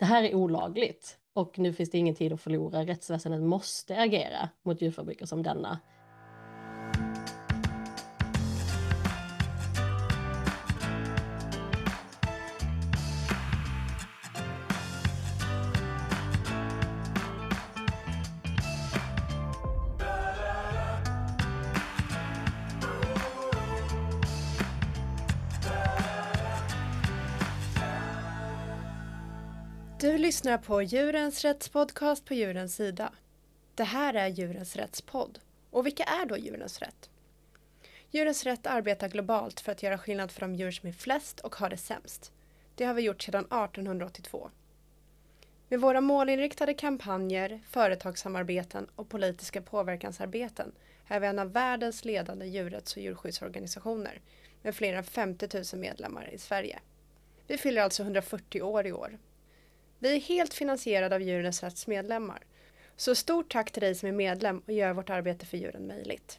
det här är olagligt och nu finns det ingen tid att förlora. Rättsväsendet måste agera mot djurfabriker som denna. Lyssnar på Djurens rättspodcast på Djurens sida. Det här är Djurens rättspodd. Och vilka är då Djurens rätt? Djurens rätt arbetar globalt för att göra skillnad för de djur som är flest och har det sämst. Det har vi gjort sedan 1882. Med våra målinriktade kampanjer, företagssamarbeten och politiska påverkansarbeten är vi en av världens ledande djurrätts och djurskyddsorganisationer med fler än 50 000 medlemmar i Sverige. Vi fyller alltså 140 år i år vi är helt finansierade av Djurens Rätts medlemmar. Så stort tack till dig som är medlem och gör vårt arbete för djuren möjligt.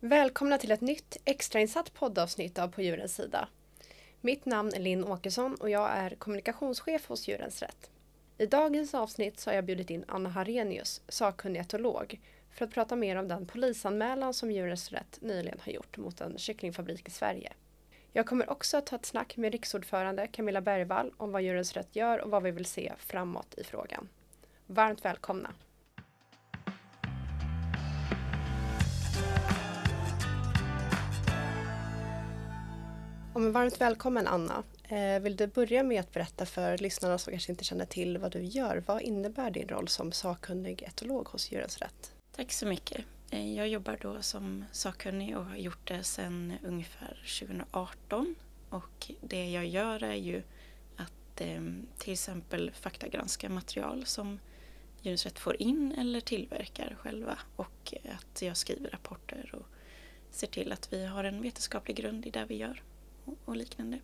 Välkomna till ett nytt extrainsatt poddavsnitt av På djurens sida. Mitt namn är Linn Åkesson och jag är kommunikationschef hos Djurens Rätt. I dagens avsnitt så har jag bjudit in Anna Harenius, sakkunnig etolog, för att prata mer om den polisanmälan som Djurens Rätt nyligen har gjort mot en kycklingfabrik i Sverige. Jag kommer också att ta ett snack med riksordförande Camilla Bergvall om vad Djurens Rätt gör och vad vi vill se framåt i frågan. Varmt välkomna! Och varmt välkommen Anna. Eh, vill du börja med att berätta för lyssnarna som kanske inte känner till vad du gör. Vad innebär din roll som sakkunnig etolog hos Djurens Rätt? Tack så mycket. Eh, jag jobbar då som sakkunnig och har gjort det sedan ungefär 2018. Och det jag gör är ju att eh, till exempel faktagranska material som Djurens får in eller tillverkar själva och att jag skriver rapporter och ser till att vi har en vetenskaplig grund i det vi gör och, liknande.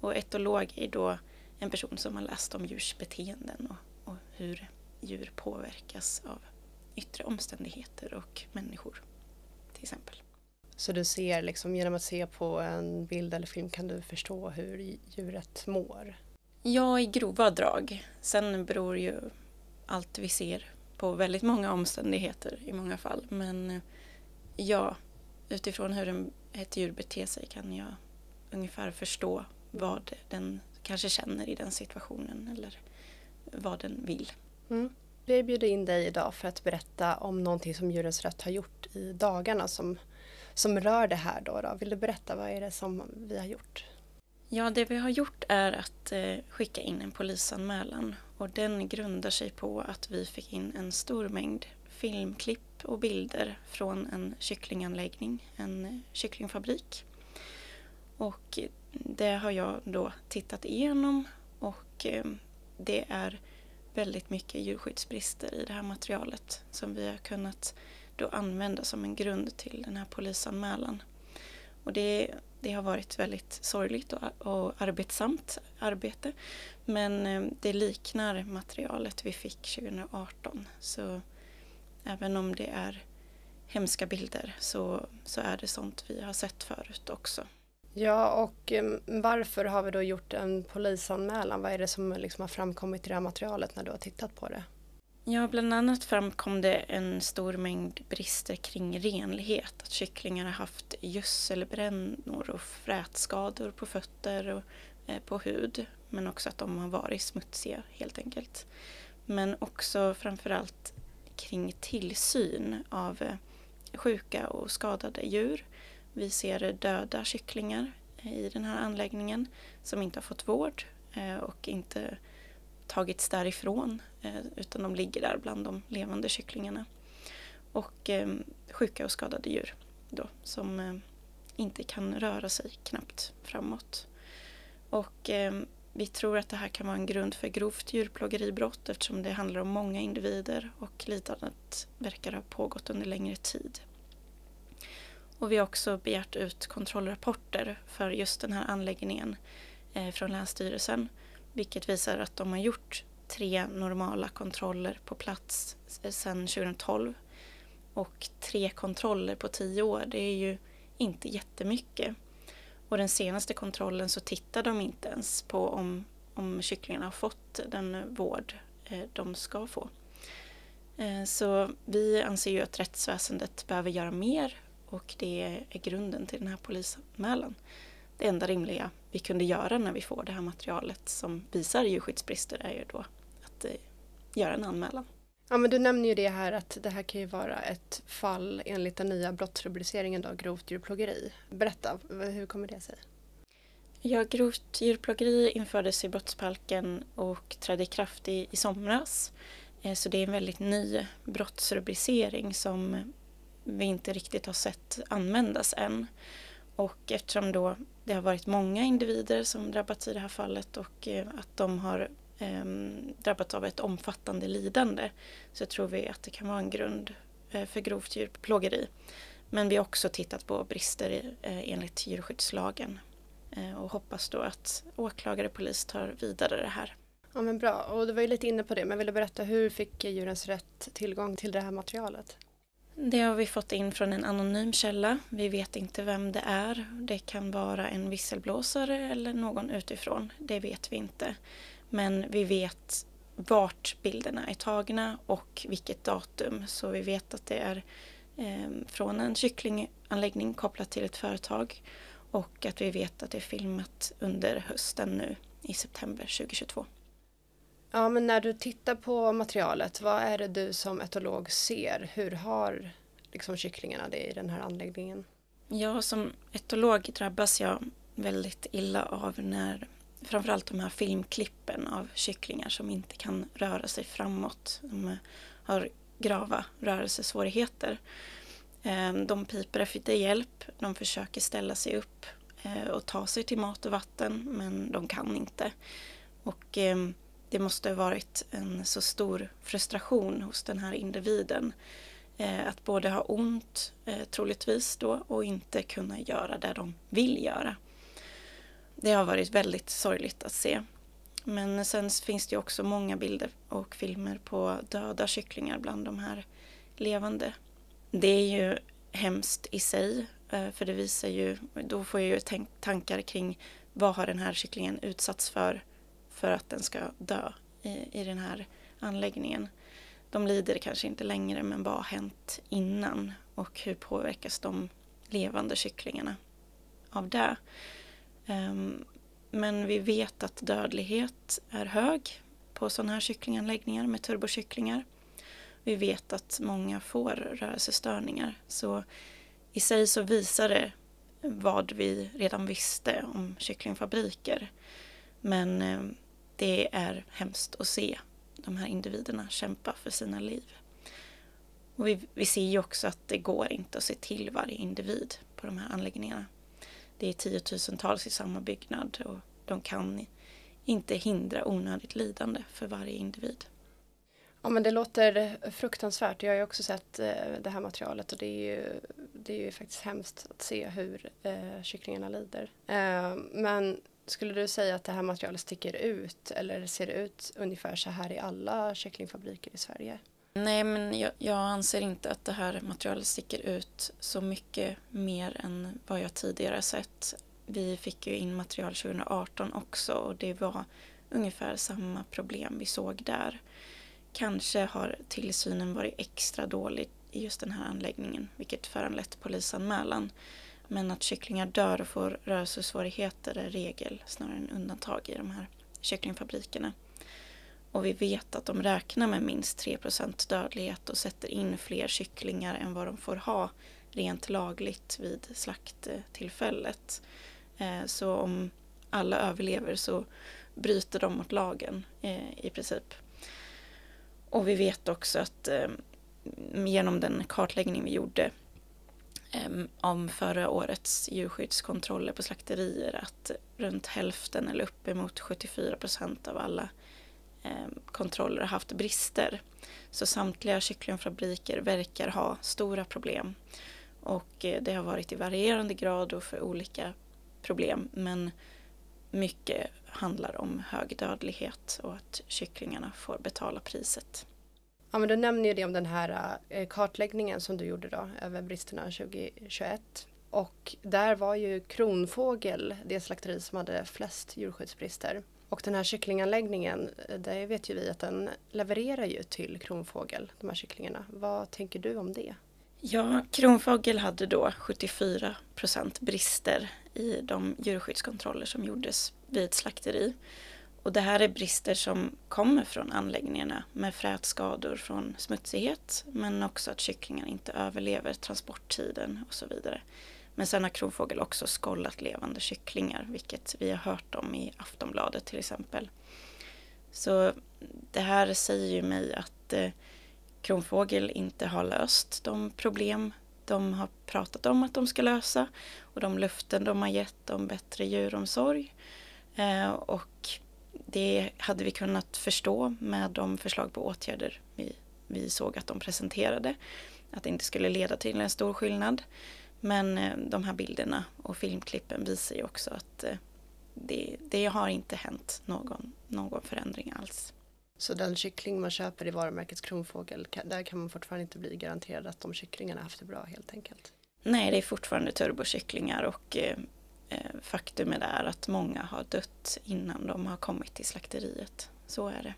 Och etolog är då en person som har läst om djurs beteenden och, och hur djur påverkas av yttre omständigheter och människor till exempel. Så du ser liksom genom att se på en bild eller film kan du förstå hur djuret mår? Ja, i grova drag. Sen beror ju allt vi ser på väldigt många omständigheter i många fall. Men ja, utifrån hur ett djur beter sig kan jag ungefär förstå vad den kanske känner i den situationen eller vad den vill. Mm. Vi bjuder in dig idag för att berätta om någonting som Djurens Rätt har gjort i dagarna som, som rör det här. Då, då. Vill du berätta vad är det som vi har gjort? Ja, det vi har gjort är att eh, skicka in en polisanmälan och den grundar sig på att vi fick in en stor mängd filmklipp och bilder från en kycklinganläggning, en eh, kycklingfabrik. Och det har jag då tittat igenom och eh, det är väldigt mycket djurskyddsbrister i det här materialet som vi har kunnat då använda som en grund till den här polisanmälan. Och det, det har varit väldigt sorgligt och, och arbetsamt arbete men eh, det liknar materialet vi fick 2018 så även om det är hemska bilder så, så är det sånt vi har sett förut också. Ja, och ehm, varför har vi då gjort en polisanmälan? Vad är det som liksom har framkommit i det här materialet när du har tittat på det? Ja, bland annat framkom det en stor mängd brister kring renlighet. Att kycklingar har haft gödselbrännor och frätskador på fötter och eh, på hud. Men också att de har varit smutsiga helt enkelt. Men också framförallt kring tillsyn av eh, sjuka och skadade djur vi ser döda kycklingar i den här anläggningen som inte har fått vård eh, och inte tagits därifrån eh, utan de ligger där bland de levande kycklingarna. Och eh, sjuka och skadade djur då, som inte kan röra sig knappt framåt. Och vi tror att det här kan vara en grund för grovt djurplågeribrott eftersom det handlar om många individer och lidandet verkar ha pågått under längre tid. Och vi har också begärt ut kontrollrapporter för just den här anläggningen eh, från Länsstyrelsen. Vilket visar att de har gjort tre normala kontroller på plats eh, sedan 2012. Och tre kontroller på tio år, det är ju inte jättemycket. Och den senaste kontrollen så tittar de inte ens på om, om kycklingarna har fått den vård eh, de ska få. Eh, så vi anser ju att rättsväsendet behöver göra mer och det är grunden till den här polisanmälan. Det enda rimliga vi kunde göra när vi får det här materialet som visar djurskyddsbrister är ju då att eh, göra en anmälan. Ja, men du nämner ju det här att det här kan ju vara ett fall enligt den nya brottsrubriceringen då, grovt djurplågeri. Berätta, hur kommer det sig? Ja, grovt djurplågeri infördes i brottsbalken och trädde i kraft i, i somras. Eh, så det är en väldigt ny brottsrubricering som vi inte riktigt har sett användas än. Och eftersom då det har varit många individer som drabbats i det här fallet och eh, att de har eh, drabbats av ett omfattande lidande så tror vi att det kan vara en grund eh, för grovt djurplågeri. Men vi har också tittat på brister i, eh, enligt djurskyddslagen eh, och hoppas då att åklagare och polis tar vidare det här. Ja men bra, och du var ju lite inne på det men vill du berätta hur fick Djurens Rätt tillgång till det här materialet? Det har vi fått in från en anonym källa. Vi vet inte vem det är. Det kan vara en visselblåsare eller någon utifrån. Det vet vi inte. Men vi vet vart bilderna är tagna och vilket datum. Så vi vet att det är ehm, från en kycklinganläggning kopplat till ett företag och att vi vet att det är filmat under hösten nu i september 2022. Ja, men när du tittar på materialet, vad är det du som etolog ser? Hur har liksom kycklingarna det i den här anläggningen? Ja, som etolog drabbas jag väldigt illa av när framförallt de här filmklippen av kycklingar som inte kan röra sig framåt. De har grava rörelsesvårigheter. Ehm, de piper efter hjälp, de försöker ställa sig upp eh, och ta sig till mat och vatten men de kan inte. Och ehm, det måste ha varit en så stor frustration hos den här individen. Eh, att både ha ont, eh, troligtvis då, och inte kunna göra det de vill göra. Det har varit väldigt sorgligt att se. Men sen finns det också många bilder och filmer på döda kycklingar bland de här levande. Det är ju hemskt i sig, eh, för det visar ju, då får jag ju tankar kring vad har den här kycklingen utsatts för för att den ska dö i, i den här anläggningen. De lider kanske inte längre men vad har hänt innan och hur påverkas de levande kycklingarna av det? Um, men vi vet att dödlighet är hög på sådana här kycklinganläggningar med turbokycklingar. Vi vet att många får rörelsestörningar så i sig så visar det vad vi redan visste om kycklingfabriker. Men ehm, det är hemskt att se de här individerna kämpa för sina liv. Och vi, vi ser ju också att det går inte att se till varje individ på de här anläggningarna. Det är tiotusentals i samma byggnad och de kan inte hindra onödigt lidande för varje individ. Ja men det låter fruktansvärt. Jag har ju också sett eh, det här materialet och det är ju, det är ju faktiskt hemskt att se hur eh, kycklingarna lider. Eh, men skulle du säga att det här materialet sticker ut eller ser det ut ungefär så här i alla kycklingfabriker i Sverige? Nej, men jag, jag, anser inte att det här materialet sticker ut så mycket mer än vad jag tidigare sett. Vi fick ju in material 2018 också och det var ungefär samma problem vi såg där. Kanske har tillsynen varit extra dålig i just den här anläggningen, vilket föranlett polisanmälan. Men att kycklingar dör och får rörelsesvårigheter är regel snarare än undantag i de här kycklingfabrikerna. Och vi vet att de räknar med minst 3% dödlighet och sätter in fler kycklingar än vad de får ha rent lagligt vid slakttillfället. Eh, så om alla överlever så bryter de mot lagen eh, i princip. Och vi vet också att eh, genom den kartläggning vi gjorde Ehm, om förra årets djurskyddskontroller på slakterier att runt hälften eller uppemot 74 procent av alla ehm, kontroller har haft brister. Så samtliga kycklingfabriker verkar ha stora problem. Och eh, det har varit i varierande grad och för olika problem. Men mycket handlar om hög dödlighet och att kycklingarna får betala priset. Ja, men du nämner ju det om den här eh, kartläggningen som du gjorde då över bristerna 2021. Och där var ju Kronfågel det slakteri som hade flest djurskyddsbrister. Och den här kycklinganläggningen, eh, det vet ju vi att den levererar ju till Kronfågel, de här kycklingarna. Vad tänker du om det? Ja, Kronfågel hade då 74 procent brister i de djurskyddskontroller som gjordes vid ett slakteri. Och det här är brister som kommer från anläggningarna med frätskador från smutsighet men också att kycklingar inte överlever transporttiden och så vidare. Men sen har Kronfågel också skollat levande kycklingar vilket vi har hört om i Aftonbladet till exempel. Så det här säger ju mig att eh, Kronfågel inte har löst de problem de har pratat om att de ska lösa och de löften de har gett om bättre djuromsorg. Eh, och det hade vi kunnat förstå med de förslag på åtgärder vi, vi såg att de presenterade. Att det inte skulle leda till en stor skillnad. Men eh, de här bilderna och filmklippen visar ju också att eh, det, det har inte hänt någon, någon förändring alls. Så den kyckling man köper i varumärket Kronfågel, där kan man fortfarande inte bli garanterad att de kycklingarna haft det bra helt enkelt? Nej, det är fortfarande turbokycklingar och eh, faktum är att många har dött innan de har kommit till slakteriet. Så är det.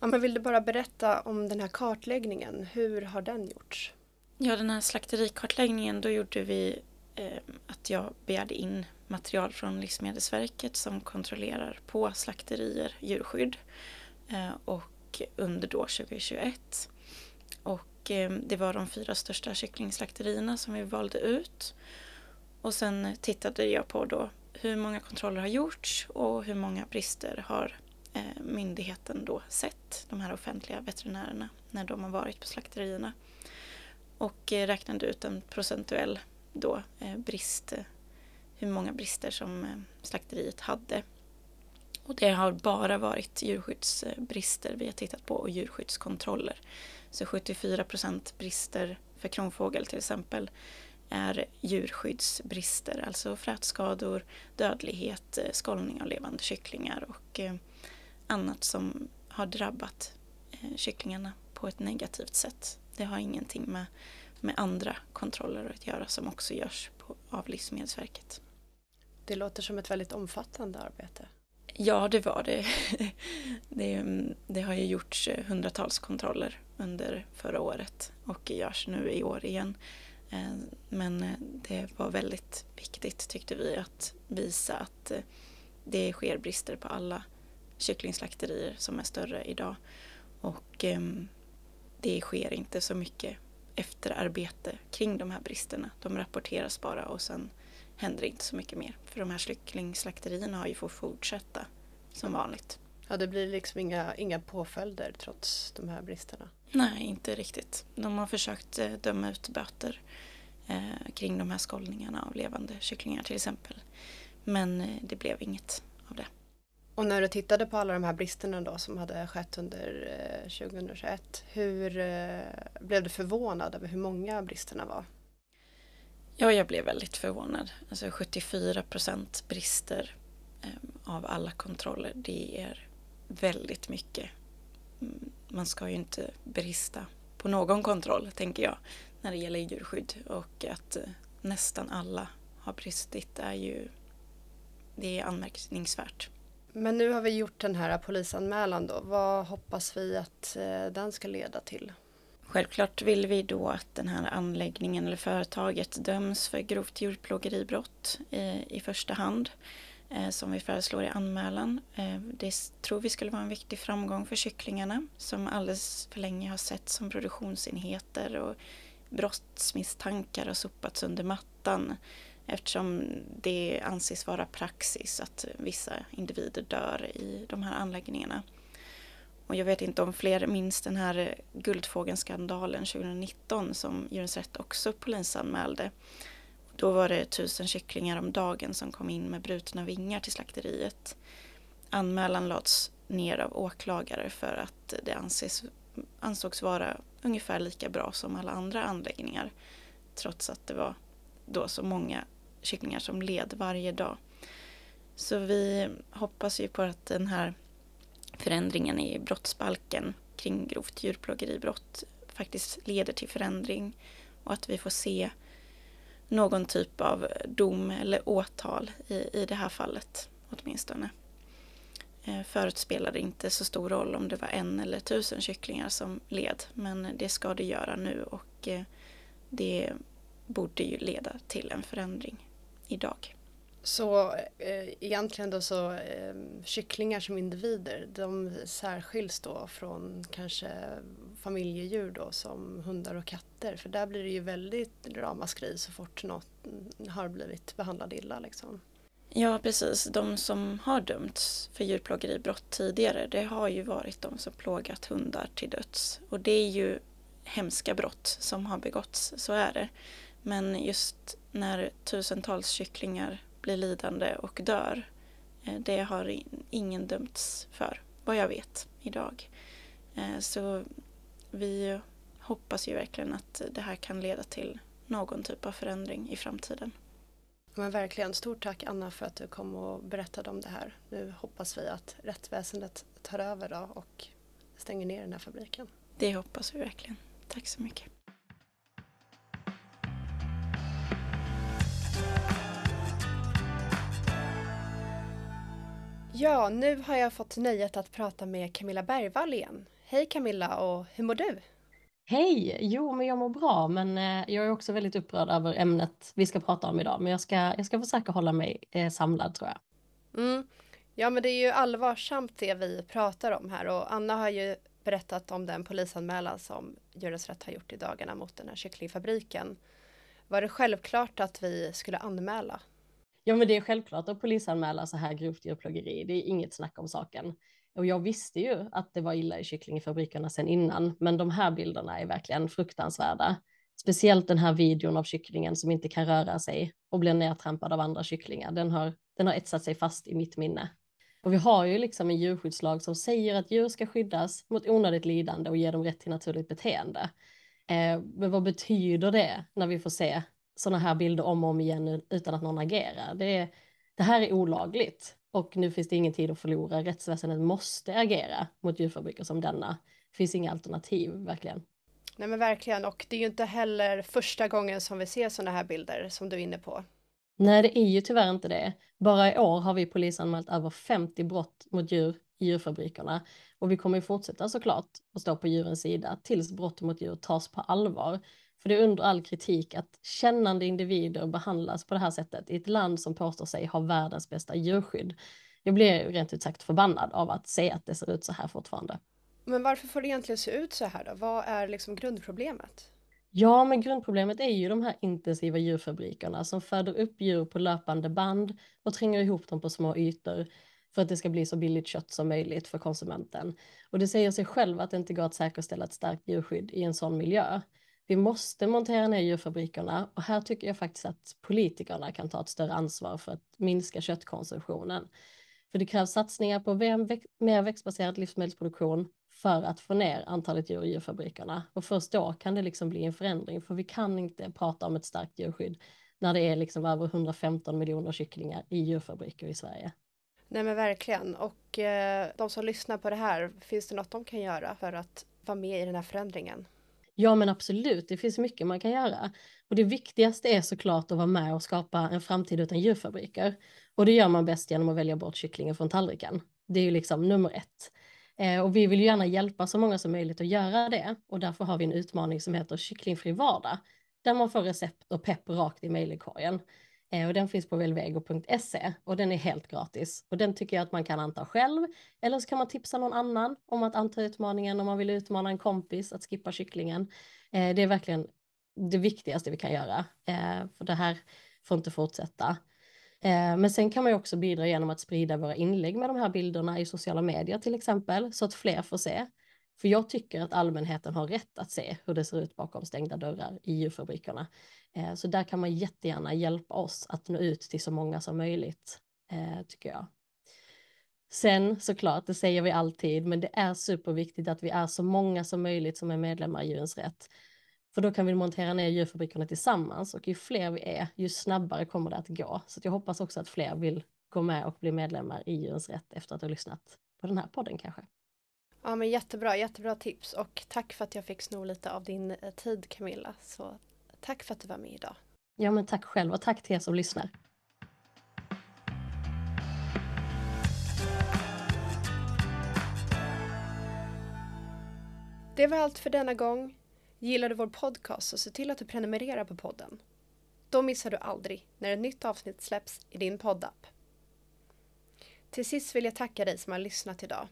Ja, men vill du bara berätta om den här kartläggningen? Hur har den gjorts? Ja, den här slakterikartläggningen, då gjorde vi eh, att jag begärde in material från Livsmedelsverket som kontrollerar på slakterier djurskydd. Eh, och under då 2021. Och eh, det var de fyra största kycklingslakterierna som vi valde ut. Och sen tittade jag på då hur många kontroller har gjorts och hur många brister har eh, myndigheten då sett, de här offentliga veterinärerna, när de har varit på slakterierna. Och eh, räknade ut en procentuell då eh, brist, hur många brister som slakteriet hade och det har bara varit djurskyddsbrister vi har tittat på och djurskyddskontroller. Så 74 procent brister för kronfågel till exempel är djurskyddsbrister, alltså frätskador, dödlighet, skållning av levande kycklingar och eh, annat som har drabbat eh, kycklingarna på ett negativt sätt. Det har ingenting med, med andra kontroller att göra som också görs på, av Livsmedelsverket. Det låter som ett väldigt omfattande arbete. Ja, det var det. det. det. har ju gjorts hundratals kontroller under förra året och görs nu i år igen. Eh, men eh, det var väldigt viktigt tyckte vi att visa att eh, det sker brister på alla kycklingslakterier som är större idag. Och ehm, det sker inte så mycket efterarbete kring de här bristerna. De rapporteras bara och sen händer inte så mycket mer. För de här kycklingslakterierna har ju fått fortsätta som vanligt. Ja, det blir liksom inga, inga påföljder trots de här bristerna? Nej, inte riktigt. De har försökt eh, döma ut böter eh, kring de här skållningarna av levande kycklingar till exempel. Men eh, det blev inget av det. Och när du tittade på alla de här bristerna då som hade skett under eh, 2021, hur blev du förvånad över hur många bristerna var? Ja, jag blev väldigt förvånad. Alltså 74 procent brister av alla kontroller, det är väldigt mycket. Man ska ju inte brista på någon kontroll, tänker jag, när det gäller djurskydd. Och att eh, nästan alla har bristit är ju det är anmärkningsvärt. Men nu har vi gjort den här polisanmälan då. Vad hoppas vi att eh, den ska leda till? Självklart vill vi då att den här anläggningen eller företaget döms för grovt djurplågeribrott i, i första hand eh, Eh, som vi föreslår i anmälan. Eh, det tror vi skulle vara en viktig framgång för kycklingarna som alldeles för länge har sett som produktionsenheter och brottsmisstankar har sopats under mattan eftersom det anses vara praxis att vissa individer dör i de här anläggningarna. Och jag vet inte om fler minns den här Guldfågelskandalen 2019 som Djurens Rätt också polisanmälde. Då var det tusen kycklingar om dagen som kom in med brutna vingar till slakteriet. Anmälan lades ner av åklagare för att det anses, ansågs vara ungefär lika bra som alla andra anläggningar. Trots att det var då så många kycklingar som led varje dag. Så vi hoppas ju på att den här förändringen i brottsbalken kring grovt djurplågeribrott faktiskt leder till förändring och att vi får se någon typ av dom eller åtal i, i det här fallet åtminstone. Eh, Förut spelade det inte så stor roll om det var en eller tusen kycklingar som led men det ska det göra nu och eh, det borde ju leda till en förändring idag. Så eh, egentligen då så eh, kycklingar som individer de särskiljs då från kanske familjedjur då som hundar och katter för där blir det ju väldigt ramaskri så fort något har blivit behandlad illa liksom. Ja precis, de som har dömts för djurplågeribrott tidigare det har ju varit de som plågat hundar till döds och det är ju hemska brott som har begåtts, så är det. Men just när tusentals kycklingar blir lidande och dör, eh, det har ingen dömts för, vad jag vet, idag. Eh, så vi hoppas ju verkligen att det här kan leda till någon typ av förändring i framtiden. Men verkligen, stort tack Anna för att du kom och berättade om det här. Nu hoppas vi att rättsväsendet tar över då och stänger ner den här fabriken. Det hoppas vi verkligen. Tack så mycket. Ja, nu har jag fått nöjet att prata med Camilla Bergvall igen. Hej Camilla och hur mår du? Hej! Jo, men jag mår bra, men eh, jag är också väldigt upprörd över ämnet vi ska prata om idag. Men jag ska, jag ska försöka hålla mig eh, samlad tror jag. Mm. Ja, men det är ju allvarsamt det vi pratar om här och Anna har ju berättat om den polisanmälan som Djurens Rätt har gjort i dagarna mot den här kycklingfabriken. Var det självklart att vi skulle anmäla? Ja, men det är självklart att polisanmäla så här grovt djurplågeri. Det är inget snack om saken. Och jag visste ju att det var illa i kycklingfabrikerna sedan innan, men de här bilderna är verkligen fruktansvärda. Speciellt den här videon av kycklingen som inte kan röra sig och blir nedtrampad av andra kycklingar. Den har, den har etsat sig fast i mitt minne. Och vi har ju liksom en djurskyddslag som säger att djur ska skyddas mot onödigt lidande och ge dem rätt till naturligt beteende. Eh, men vad betyder det när vi får se sådana här bilder om och om igen utan att någon agerar? Det, är, det här är olagligt och nu finns det ingen tid att förlora. Rättsväsendet måste agera mot djurfabriker som denna. Det finns inga alternativ, verkligen. Nej men verkligen, och det är ju inte heller första gången som vi ser sådana här bilder som du är inne på. Nej, det är ju tyvärr inte det. Bara i år har vi polisanmält över 50 brott mot djur i djurfabrikerna och vi kommer ju fortsätta såklart att stå på djurens sida tills brott mot djur tas på allvar. För det är under all kritik att kännande individer behandlas på det här sättet i ett land som påstår sig ha världens bästa djurskydd. Jag blir rent ut sagt förbannad av att se att det ser ut så här fortfarande. Men varför får det egentligen se ut så här då? Vad är liksom grundproblemet? Ja, men grundproblemet är ju de här intensiva djurfabrikerna som föder upp djur på löpande band och tränger ihop dem på små ytor för att det ska bli så billigt kött som möjligt för konsumenten. Och det säger sig själv att det inte går att säkerställa ett starkt djurskydd i en sån miljö. Vi måste montera ner djurfabrikerna och här tycker jag faktiskt att politikerna kan ta ett större ansvar för att minska köttkonsumtionen. För det krävs satsningar på mer växtbaserad livsmedelsproduktion för att få ner antalet djur i djurfabrikerna. Och först då kan det liksom bli en förändring, för vi kan inte prata om ett starkt djurskydd när det är liksom över 115 miljoner kycklingar i djurfabriker i Sverige. Nej men verkligen. Och eh, de som lyssnar på det här, finns det något de kan göra för att vara med i den här förändringen? Ja men absolut, det finns mycket man kan göra. Och det viktigaste är såklart att vara med och skapa en framtid utan djurfabriker. Och det gör man bäst genom att välja bort kycklingen från tallriken. Det är ju liksom nummer ett. Eh, och vi vill ju gärna hjälpa så många som möjligt att göra det. Och därför har vi en utmaning som heter kycklingfri vardag. Där man får recept och pepp rakt i mejlkorgen. Eh, och den finns på velvego.se och den är helt gratis. Och den tycker jag att man kan anta själv. Eller så kan man tipsa någon annan om att anta utmaningen om man vill utmana en kompis att skippa kycklingen. Eh, det är verkligen det viktigaste vi kan göra. Eh, för det här får inte fortsätta. Men sen kan man ju också bidra genom att sprida våra inlägg med de här bilderna i sociala medier till exempel, så att fler får se. För jag tycker att allmänheten har rätt att se hur det ser ut bakom stängda dörrar i djurfabrikerna. Eh, så där kan man jättegärna hjälpa oss att nå ut till så många som möjligt, eh, tycker jag. Sen såklart, det säger vi alltid, men det är superviktigt att vi är så många som möjligt som är medlemmar i Djurens Rätt. För då kan vi montera ner djurfabrikerna tillsammans och ju fler vi är, ju snabbare kommer det att gå. Så jag hoppas också att fler vill gå med och bli medlemmar i Djurens Rätt efter att ha lyssnat på den här podden kanske. Ja men jättebra, jättebra tips och tack för att jag fick sno lite av din eh, tid Camilla. Så tack för att du var med idag. Ja men tack själv och tack till er som lyssnar. Det var allt för denna gång. Gillar du vår podcast så se till att du prenumererar på podden. Då missar du aldrig när ett nytt avsnitt släpps i din poddapp. Till sist vill jag tacka dig som har lyssnat idag.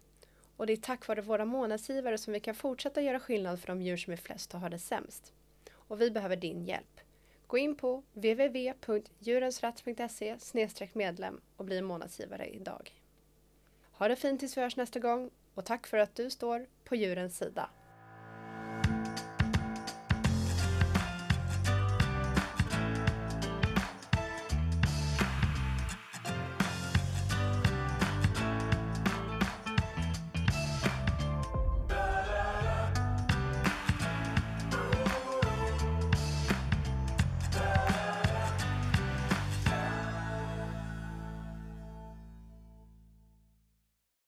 Och det är tack vare våra månadsgivare som vi kan fortsätta göra skillnad för de djur som är flest och har det sämst. Och vi behöver din hjälp. Gå in på www.djurensrätt.se medlem och bli månadsgivare idag. Ha det fint tills vi hörs nästa gång och tack för att du står på djurens sida.